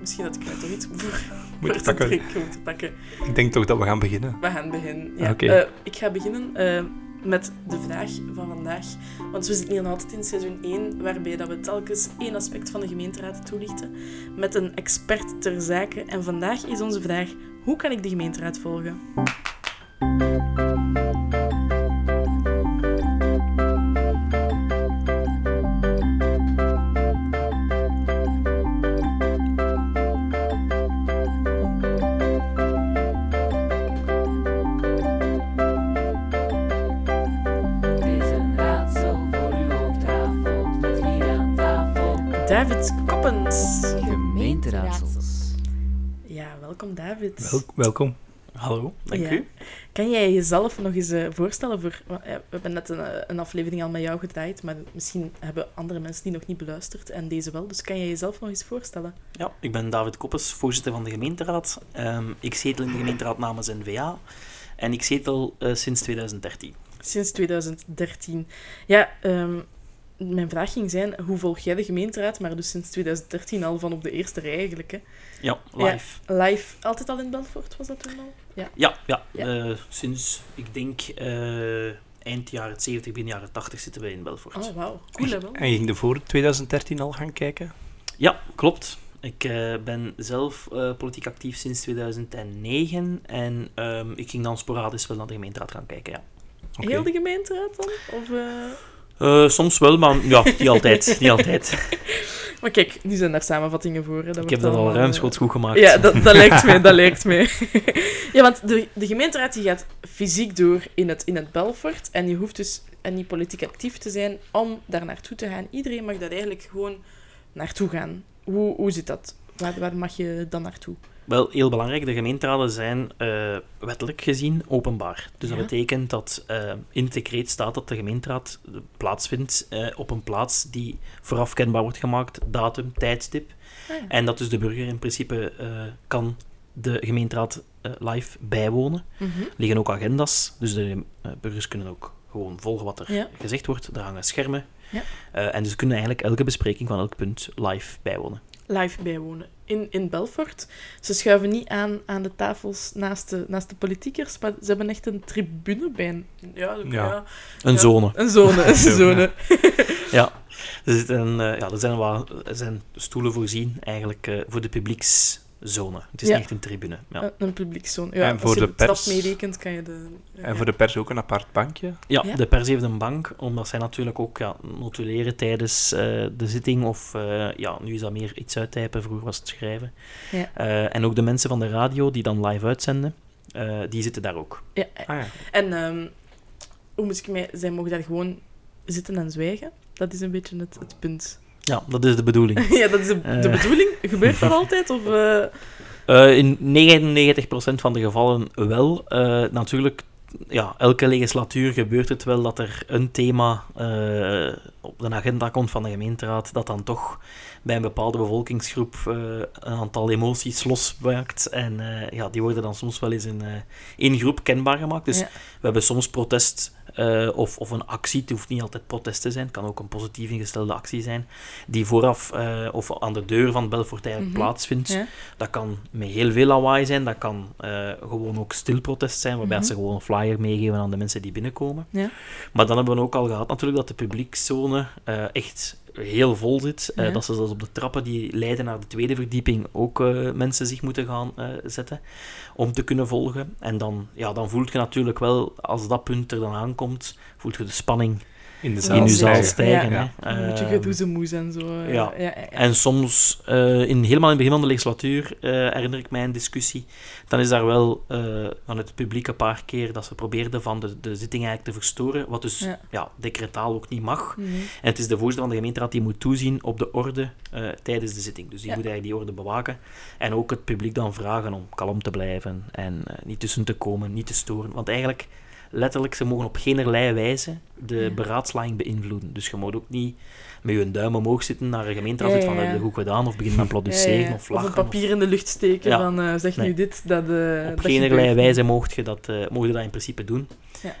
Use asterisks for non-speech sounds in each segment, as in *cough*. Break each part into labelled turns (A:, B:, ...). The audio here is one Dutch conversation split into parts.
A: Misschien dat ik er toch iets voor,
B: Moet
A: te
B: pakken.
A: drinken moet pakken.
B: Ik denk toch dat we gaan beginnen.
A: We gaan beginnen. Ja.
B: Oké.
A: Eh, ik ga beginnen eh, met de vraag van vandaag. Want we zitten hier nog altijd in seizoen 1, waarbij dat we telkens één aspect van de gemeenteraad toelichten met een expert ter zake. En vandaag is onze vraag, hoe kan ik de gemeenteraad volgen? Welkom David.
B: Wel- welkom. Hallo, dank
A: Ja.
B: u.
A: Kan jij jezelf nog eens eh, voorstellen voor... eh, we hebben net een, eh, een aflevering al met jou gedraaid, maar misschien hebben andere mensen die nog niet beluisterd en deze wel. Dus kan jij jezelf nog eens voorstellen?
C: Ja, ik ben David Koppes, voorzitter van de gemeenteraad. Ehm, ik zetel in de gemeenteraad namens NVA en ik zetel eh, sinds 2013.
A: Sinds 2013. Ja, ehm, mijn vraag ging zijn, hoe volg jij de gemeenteraad? Maar dus sinds 2013 al van op de eerste rij eigenlijk. Hè?
C: Ja, live.
A: Live, altijd al in Belfort was dat toen al? Ja.
C: Ja, ja,
A: Ja.
C: eh, sinds, ik denk, eh, eind jaren 70, begin jaren 80 zitten wij in Belfort.
A: Oh, wauw. Cool, hè wel?
B: En je ging er voor 2013 al gaan kijken?
C: Ja, klopt. Ik eh, ben zelf eh, politiek actief sinds 2009 en ehm, ik ging dan sporadisch wel naar de gemeenteraad gaan kijken, ja.
A: Heel de gemeenteraad dan? Of, eh,
C: soms wel, maar ja, niet altijd. niet *laughs* altijd.
A: Maar kijk, nu zijn daar samenvattingen voor. Hè. Dat
C: Ik heb dat al ruimschoots
A: eh,
C: goed gemaakt.
A: Ja, dat, dat lijkt mij, dat lijkt mij. *laughs* ja, want de, de gemeenteraad die gaat fysiek door in het, in het Belfort. En je hoeft dus en niet politiek actief te zijn om daar naartoe te gaan. Iedereen mag daar eigenlijk gewoon naartoe gaan. Hoe, hoe zit dat? Waar, waar mag je dan naartoe?
C: Wel, heel belangrijk, de gemeenteraden zijn eh, wettelijk gezien openbaar. Dus
A: Ja.
C: dat betekent dat eh, in het decreet staat dat de gemeenteraad plaatsvindt eh, op een plaats die vooraf kenbaar wordt gemaakt, datum, tijdstip.
A: Ah, ja.
C: En dat dus de burger in principe kan de gemeenteraad live bijwonen.
A: Mhm.
C: Er liggen ook agenda's, dus de burgers kunnen ook gewoon volgen wat er
A: Ja.
C: gezegd wordt. Er hangen schermen. En dus kunnen eigenlijk elke bespreking van elk punt live bijwonen.
A: Live bijwonen. In, in Belfort. Ze schuiven niet aan aan de tafels naast de, naast de politiekers, maar ze hebben echt een tribune bij een... Ja, ja.
B: Ja.
C: Een zone.
A: Een zone, een *laughs*
B: Zone. *laughs*
C: Ja, er, zitten, eh, ja, er, zijn wat, er zijn stoelen voorzien eigenlijk eh, voor de publiekszone. Het is
A: Ja.
C: niet echt een tribune. Ja,
A: Een, een publiekszone. Ja,
B: En
A: als
B: voor
A: je
B: de pers?
A: meerekent, kan je de...
B: En voor de pers ook een apart bankje?
C: ja,
A: Ja?
C: de pers heeft een bank, omdat zij natuurlijk ook ja, notuleren tijdens eh, de zitting. Of ja, ja, nu is dat meer iets uittypen, vroeger was het schrijven.
A: Ja.
C: Eh, en ook de mensen van de radio die dan live uitzenden, eh, die zitten daar ook.
A: Ja,
B: Ah ja.
A: En ehm, hoe moet ik mij... Zij mogen daar gewoon zitten en zwijgen. Dat is een beetje het, het punt.
C: Ja, dat is de bedoeling. *laughs*
A: ja, dat is de, de
C: Eh.
A: bedoeling. Gebeurt dat altijd? Of, eh,
C: Eh, in 99% van de gevallen wel. Natuurlijk, ja, elke legislatuur gebeurt het wel dat er een thema op de agenda komt van de gemeenteraad, dat dan toch bij een bepaalde bevolkingsgroep eh, een aantal emoties losmaakt. En eh, ja, die worden dan soms wel eens in, eh in groep kenbaar gemaakt. Dus
A: Ja.
C: we hebben soms protest of, of een actie, het hoeft niet altijd protest te zijn, het kan ook een positief ingestelde actie zijn, die vooraf of aan de deur van Belfort eigenlijk
A: Mhm.
C: plaatsvindt.
A: ja?
C: Dat kan met heel veel lawaai zijn, dat kan gewoon ook stil protest zijn, waarbij
A: Mhm.
C: ze gewoon een flyer meegeven aan de mensen die binnenkomen.
A: Ja.
C: Maar dan hebben we ook al gehad natuurlijk dat de eh, echt heel vol zit. eh, dat ze zelfs op de trappen die leiden naar de tweede verdieping ook eh, mensen zich moeten gaan zetten om te kunnen volgen. En dan, ja, dan voelt je natuurlijk wel, als dat punt er dan aankomt, voelt je de spanning
B: In de zaal.
C: in
A: zeker.
C: zaal stijgen.
B: Ja.
C: hè.
A: Een beetje
C: Ehm,
A: gedoezemoes en zo. eh,
C: ja.
A: ja, ja, ja.
C: en soms, eh, in, helemaal in het begin van de legislatuur, eh, herinner ik mij een discussie. Dan is daar wel eh, vanuit het publiek een paar keer dat ze probeerden van de, de zitting eigenlijk te verstoren, wat dus
A: Ja.
C: ja. decretaal ook niet mag.
A: Nee.
C: En het is de voorzitter van de gemeenteraad die moet toezien op de orde eh, tijdens de zitting. Dus die
A: Ja.
C: moet eigenlijk die orde bewaken. En ook het publiek dan vragen om kalm te blijven en eh, niet tussen te komen, niet te storen. Want eigenlijk, letterlijk, ze mogen op geen wijze de
A: Ja.
C: beraadslaging beïnvloeden. Dus je moet ook niet met je duim omhoog zitten naar een gemeenteraad
A: Ja,
C: van
A: ja, ja.
C: heb je goed gedaan of beginnen met
A: ja.
C: of lachen.
A: een papier in de lucht steken van eh, zeg nu dit, dat... eh
C: Op
A: dat
C: geen
A: gebeurt.
C: wijze mocht je, dat, eh, mocht je dat in principe doen.
A: Ja.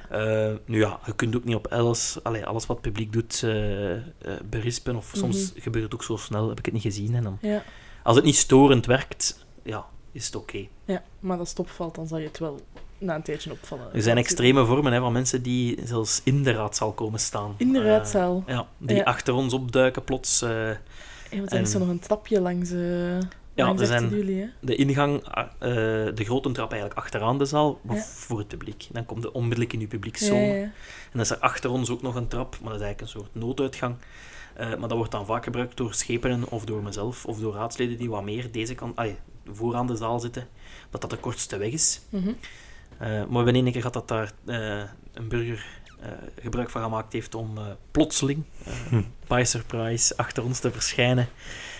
C: Eh, nu ja, je kunt ook niet op alles, allee, alles wat het publiek doet eh, eh, berispen. Of soms
A: Mhm.
C: gebeurt het ook zo snel, heb ik het niet gezien. En dan
A: Ja.
C: Als het niet storend werkt, ja, is het oké.
A: Ja, maar als het opvalt, dan zal je het wel na een tijdje opvallen.
C: Er zijn extreme vormen hè, van mensen die zelfs in de raadzaal komen staan.
A: In de
C: Eh,
A: raadzaal.
C: ja, die
A: Ja.
C: achter ons opduiken plots. eh,
A: Ja, want er is zo nog een trapje langs, eh
C: Ja, er zijn-
A: jullie,
C: de ingang, de grote trap eigenlijk achteraan de zaal, maar
A: Ja.
C: voor het publiek. Dan komt je onmiddellijk in
A: Ja,
C: publiekzone.
A: ja, ja.
C: En dan is er achter ons ook nog een trap, maar dat is eigenlijk een soort nooduitgang. Maar dat wordt dan vaak gebruikt door schepenen of door mezelf of door raadsleden die wat meer deze kant, allee, vooraan de zaal zitten, dat dat de kortste weg is.
A: Mhm.
C: Maar we hebben één keer gehad dat daar eh, een burger eh, gebruik van gemaakt heeft om eh, plotseling, eh,
B: Hm.
C: by surprise, achter ons te verschijnen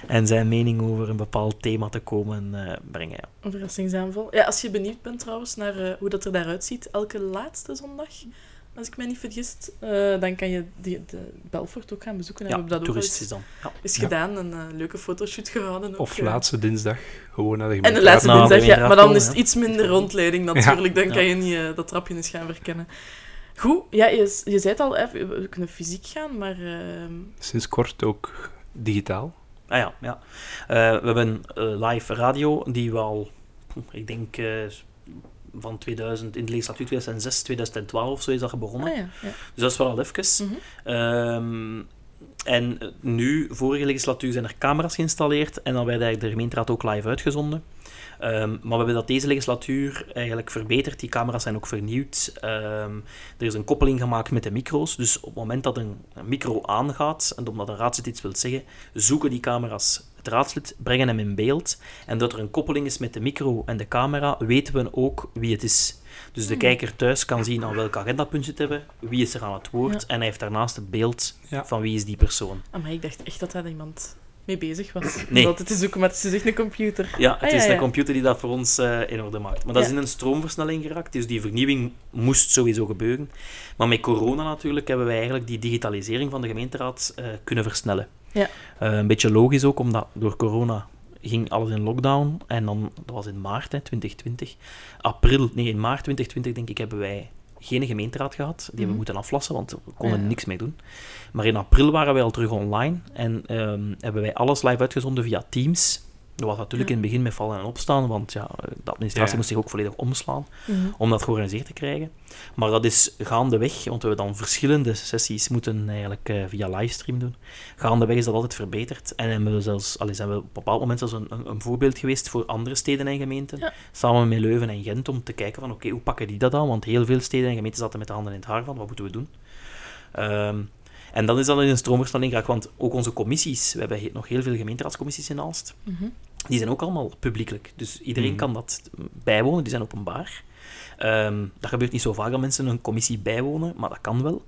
C: en zijn mening over een bepaald thema te komen eh, brengen. Ja.
A: Een verrassingsaanval. Ja, als je benieuwd bent trouwens naar eh, hoe dat er daaruit ziet, elke laatste zondag, als ik mij niet vergis, eh, dan kan je die, de Belfort ook gaan bezoeken. En
C: Ja,
A: we dat ook
C: toeristisch
A: eens,
C: dan. Ja.
B: Ja.
A: gedaan, een eh, leuke fotoshoot gehouden. ook,
B: Of
A: eh.
B: laatste dinsdag gewoon naar de
A: En de laatste
C: Nou,
A: dinsdag,
C: de
A: ja. Maar dan is het iets minder rondleiding natuurlijk. Dan
C: Ja.
A: kan je niet eh, dat trapje eens gaan verkennen. Goed, ja, je, je zei het al, hè, we kunnen fysiek gaan, maar... ehm,
B: Sinds kort ook digitaal.
C: Ah ja, ja. Eh, we hebben live radio, die we al, ik denk, eh, van 2000, in de legislatuur 2006, 2012 of zo is dat begonnen.
A: ah ja, ja.
C: Dus dat is wel al even.
A: Mhm.
C: Ehm, en nu, vorige legislatuur, zijn er camera's geïnstalleerd en dan werd eigenlijk de gemeenteraad ook live uitgezonden. Ehm, maar we hebben dat deze legislatuur eigenlijk verbeterd. Die camera's zijn ook vernieuwd. Ehm, er is een koppeling gemaakt met de micro's. Dus op het moment dat een, een micro aangaat, en omdat een raadslid iets wil zeggen, zoeken die camera's het raadslid, brengen hem in beeld. En dat er een koppeling is met de micro en de camera, weten we ook wie het is. Dus de
A: Hmm.
C: kijker thuis kan zien aan welk agendapunt zit hebben, wie is er aan het woord,
A: Ja.
C: en hij heeft daarnaast het beeld
B: Ja.
C: van wie is die persoon.
A: Ah, maar ik dacht echt dat daar iemand mee bezig was.
C: Nee.
A: Dat het te zoeken, maar het is echt een computer.
C: Ja, het
A: Ah,
C: is
A: ja, ja.
C: computer die dat voor ons eh, in orde maakt. Maar dat is in een stroomversnelling geraakt, dus die vernieuwing moest sowieso gebeuren. Maar met corona natuurlijk hebben wij eigenlijk die digitalisering van de gemeenteraad eh, kunnen versnellen.
A: Ja.
C: Eh, een beetje logisch ook, omdat door corona ging alles in lockdown. En dan, dat was in maart hè, 2020. April, nee, in maart 2020 denk ik hebben wij geen gemeenteraad gehad. Die hebben
A: Mhm.
C: we moeten aflassen, want we konden
A: Ja.
C: niks mee doen. Maar in april waren wij al terug online en ehm, hebben wij alles live uitgezonden via Teams. Dat was natuurlijk
A: Ja.
C: in het begin met vallen en opstaan, want ja, de administratie
B: Ja.
C: moest zich ook volledig omslaan
A: Mhm.
C: om dat georganiseerd te krijgen. Maar dat is gaandeweg, want we hebben dan verschillende sessies moeten eigenlijk eh, via livestream doen. Gaandeweg is dat altijd verbeterd. En hebben we zelfs, allee, zijn we op een bepaald moment zelfs een, een, een voorbeeld geweest voor andere steden en gemeenten.
A: Ja.
C: Samen met Leuven en Gent om te kijken van oké, hoe pakken die dat aan? Want heel veel steden en gemeenten zaten met de handen in het haar van wat moeten we doen. Ehm, en dan is dat in een stroomversnelling geraakt, want ook onze commissies, we hebben he- nog heel veel gemeenteraadscommissies in Aalst,
A: Mhm.
C: die zijn ook allemaal publiekelijk. Dus iedereen
B: Mhm.
C: kan dat bijwonen, die zijn openbaar. Ehm, dat gebeurt niet zo vaak dat mensen een commissie bijwonen, maar dat kan wel.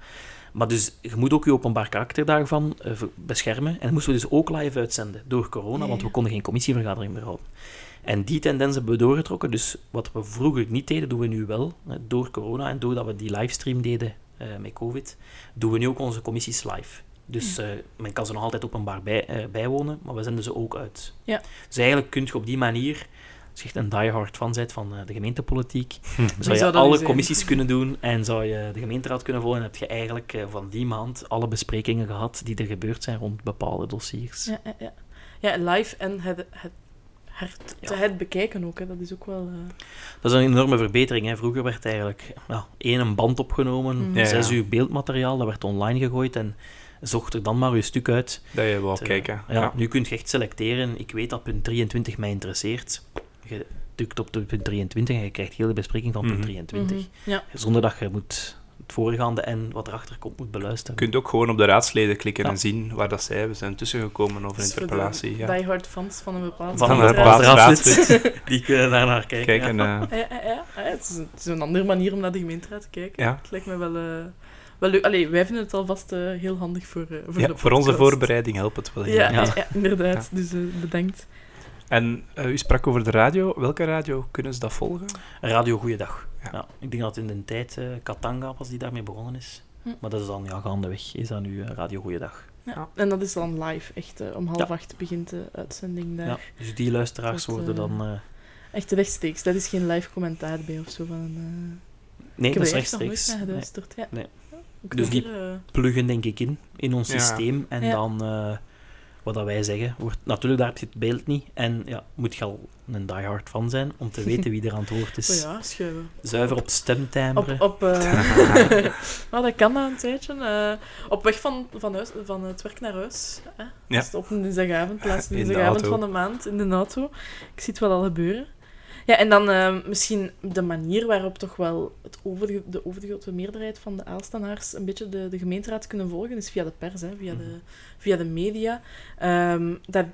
C: Maar dus je moet ook je openbaar karakter daarvan eh, beschermen. En dat moesten we dus ook live uitzenden door corona,
A: Ja,
C: want we konden geen commissievergadering meer houden. En die tendens hebben we doorgetrokken. Dus wat we vroeger niet deden, doen we nu wel. Door corona en doordat we die livestream deden met COVID, doen we nu ook onze commissies live. Dus eh, men kan ze nog altijd openbaar bij, eh, bijwonen, maar we zenden ze ook uit.
A: Ja.
C: Dus eigenlijk kun je op die manier, als je echt een diehard fan bent van eh, de gemeentepolitiek, *laughs*
B: Hm.
C: zou je
A: zou
C: alle
A: zijn?
C: commissies kunnen doen en zou je de gemeenteraad kunnen volgen. En heb je eigenlijk eh, van die maand alle besprekingen gehad die er gebeurd zijn rond bepaalde dossiers.
A: Ja, ja, ja. ja, live en het, het, hard,
C: Ja.
A: het bekijken ook, hè. dat is ook wel... eh,
C: Dat is een enorme verbetering. Hè. Vroeger werd eigenlijk ja, één een band opgenomen.
B: Ja,
C: zes
B: ja.
C: uur beeldmateriaal, dat werd online gegooid en zocht er dan maar je stuk uit.
B: Dat je wou
C: te-
B: kijken.
C: Ja, Nu kun je echt selecteren. Ik weet dat punt 23 mij interesseert. Je drukt op de punt 23 en je krijgt heel de bespreking van punt
B: Mhm.
C: 23.
A: mhm. Ja,
C: Zonder dat je moet het voorgaande en wat erachter komt moet beluisteren.
B: Je kunt ook gewoon op de raadsleden klikken
C: Ja.
B: en zien waar dat zij we zijn tussengekomen over
A: dus de
B: interpellatie. Ja.
A: diehard fans van een bepaald
C: Van een
B: een
C: bepaald raadslid. *laughs* Die kunnen daar naar kijken.
B: Kijk,
C: ja.
B: eh,
A: Ja, ja, ja. ja, het, is een, het is een andere manier om naar de gemeenteraad te kijken.
B: Ja.
A: Het lijkt me wel, eh, wel leuk. Allee, wij vinden het alvast eh, heel handig voor, eh, voor
B: ja,
A: de
B: voor onze voorbereiding helpt het wel. heel
A: Ja, inderdaad. Dus bedankt.
B: En eh, u sprak over de radio. Welke radio kunnen ze dat volgen?
C: Radio Goeiedag.
B: Ja.
C: Ja. ik denk dat in de tijd eh, Katanga was die daarmee begonnen is.
A: Hm.
C: Maar dat is dan ja, gaandeweg. Is dat nu eh, Radio Goeiedag.
A: Ja.
B: Ja.
A: En dat is dan live. Echt om half
C: Ja.
A: acht begint de uitzending daar.
C: Ja. Dus die luisteraars
A: Dat,
C: worden dan... eh,
A: Echt rechtstreeks. Dat is geen live commentaar bij of zo. Van, eh,
C: nee,
A: ik
C: dat
A: heb
C: is
A: er nog nooit
C: rechtstreeks.
A: naar geluisterd. Ja.
C: Nee.
A: Ja, ik
C: Dus die- Pluggen denk ik in, in ons
B: Ja.
C: systeem. En
A: Ja.
C: dan... wat dat wij zeggen, wordt, natuurlijk daar heb je het beeld niet. En ja, moet je al een diehard fan zijn om te weten wie er aan het woord is. *laughs*
A: Oh ja, schuiven.
C: Zuiver op stemtimbre.
A: Op, op, eh, *laughs* *laughs* nou, dat kan na een tijdje. eh, op weg van, van, huis, van het werk naar huis. Hè?
B: Ja.
A: Dus op een dinsdagavond, laatste dinsdagavond van de maand in de auto. Ik zie het wel al gebeuren. Ja, en dan eh, misschien de manier waarop toch wel het overge de overgrote meerderheid van de Aalstenaars een beetje de, de gemeenteraad kunnen volgen, is via de pers, hè, via, de, via de media. Ehm, daar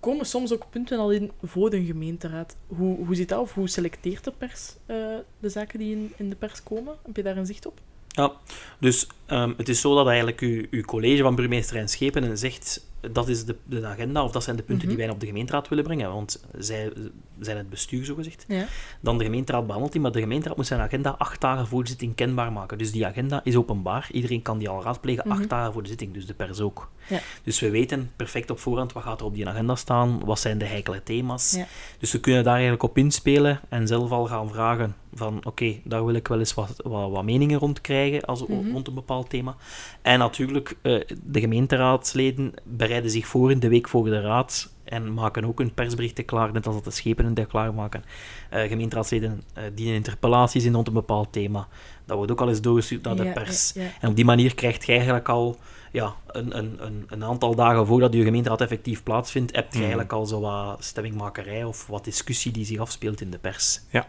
A: komen soms ook punten al in voor de gemeenteraad. Hoe, hoe zit dat? Of hoe selecteert de pers eh, de zaken die in, in de pers komen? Heb je daar een zicht op?
C: Ja, dus ehm, het is zo dat eigenlijk uw, uw college van burgemeester en schepenen zegt dat is de, de agenda of dat zijn de punten
A: Mhm.
C: die wij op de gemeenteraad willen brengen, want zij zijn het bestuur, zogezegd.
A: Ja.
C: Dan de gemeenteraad behandelt die, maar de gemeenteraad moet zijn agenda acht dagen voor de zitting kenbaar maken. Dus die agenda is openbaar. Iedereen kan die al raadplegen
A: Mhm.
C: acht dagen voor de zitting, dus de pers ook.
A: Ja.
C: Dus we weten perfect op voorhand wat gaat er op die agenda staan, wat zijn de heikele thema's.
A: Ja.
C: Dus we kunnen daar eigenlijk op inspelen en zelf al gaan vragen van oké, daar wil ik wel eens wat, wat, wat meningen rond krijgen als,
A: Mhm.
C: rond een bepaald thema. En natuurlijk, eh, de gemeenteraadsleden bereiden zich voor in de week voor de raad en maken ook hun persberichten klaar, net als dat de schepenen dat klaarmaken. Eh gemeenteraadsleden eh, dienen interpellaties in rond een bepaald thema. Dat wordt ook al eens doorgestuurd naar de
A: Ja,
C: pers.
A: ja, ja.
C: En op die manier krijg je eigenlijk al ja, een, een, een, een aantal dagen voordat je gemeenteraad effectief plaatsvindt, heb je
B: Mhm.
C: eigenlijk al zo wat stemmingmakerij of wat discussie die zich afspeelt in de pers.
A: Ja,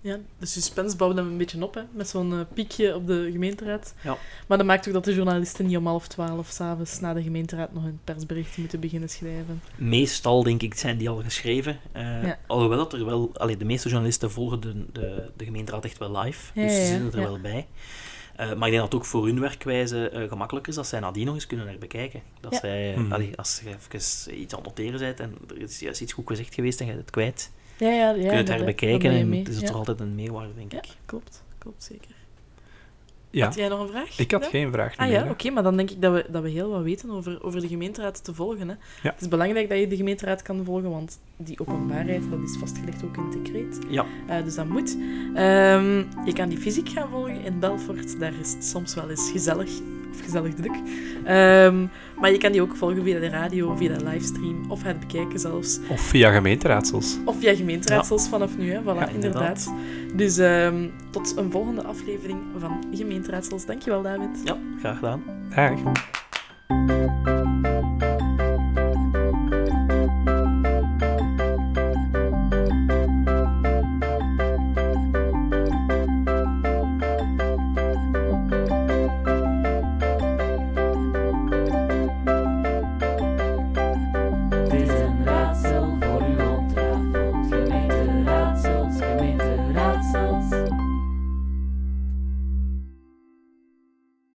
A: de suspense bouwt hem een beetje op, hè, met zo'n eh, piekje op de gemeenteraad.
C: Ja.
A: Maar dat maakt ook dat de journalisten niet om half twaalf s'avonds na de gemeenteraad nog hun persberichten moeten beginnen schrijven.
C: Meestal, denk ik, zijn die al geschreven. Eh,
A: Ja.
C: Alhoewel dat er wel... Allee, de meeste journalisten volgen de, de, de gemeenteraad echt wel live.
A: Ja,
C: dus
A: ja,
C: ze
A: ja,
C: zitten er
A: ja.
C: wel bij. Eh, maar ik denk dat het ook voor hun werkwijze eh, gemakkelijk is dat zij nadien nog eens kunnen herbekijken. Dat
A: Ja.
C: zij,
B: Hmm.
C: allee, als je even iets aan het noteren bent en er is juist iets goed gezegd geweest en je hebt het kwijt,
A: Ja, ja, ja.
C: kun je het herbekijken en het is
A: ja.
C: toch altijd een meerwaarde, denk
A: Ja,
C: ik.
A: klopt. Klopt, zeker.
B: Ja,
A: Had jij nog een vraag?
B: ik had
A: Ja?
B: geen vraag
A: Ah
B: meer.
A: ja,
B: hè.
A: oké, maar dan denk ik dat we, dat we heel wat weten over, over de gemeenteraad te volgen. Hè.
B: Ja.
A: Het is belangrijk dat je de gemeenteraad kan volgen, want die openbaarheid dat is vastgelegd ook in het decreet.
C: Ja.
A: Eh, dus dat moet. Ehm, je kan die fysiek gaan volgen in Belfort. Daar is het soms wel eens gezellig of *laughs* gezellig druk. Ehm, maar je kan die ook volgen via de radio, via de livestream of het bekijken zelfs.
B: Of via gemeenteraadsels.
A: Of via gemeenteraadsels vanaf nu, hè. Voilà,
B: Ja,
A: inderdaad. Dus ehm, tot een volgende aflevering van Gemeenteraadsels. Dankjewel, David.
C: Ja, graag gedaan.
B: Dag.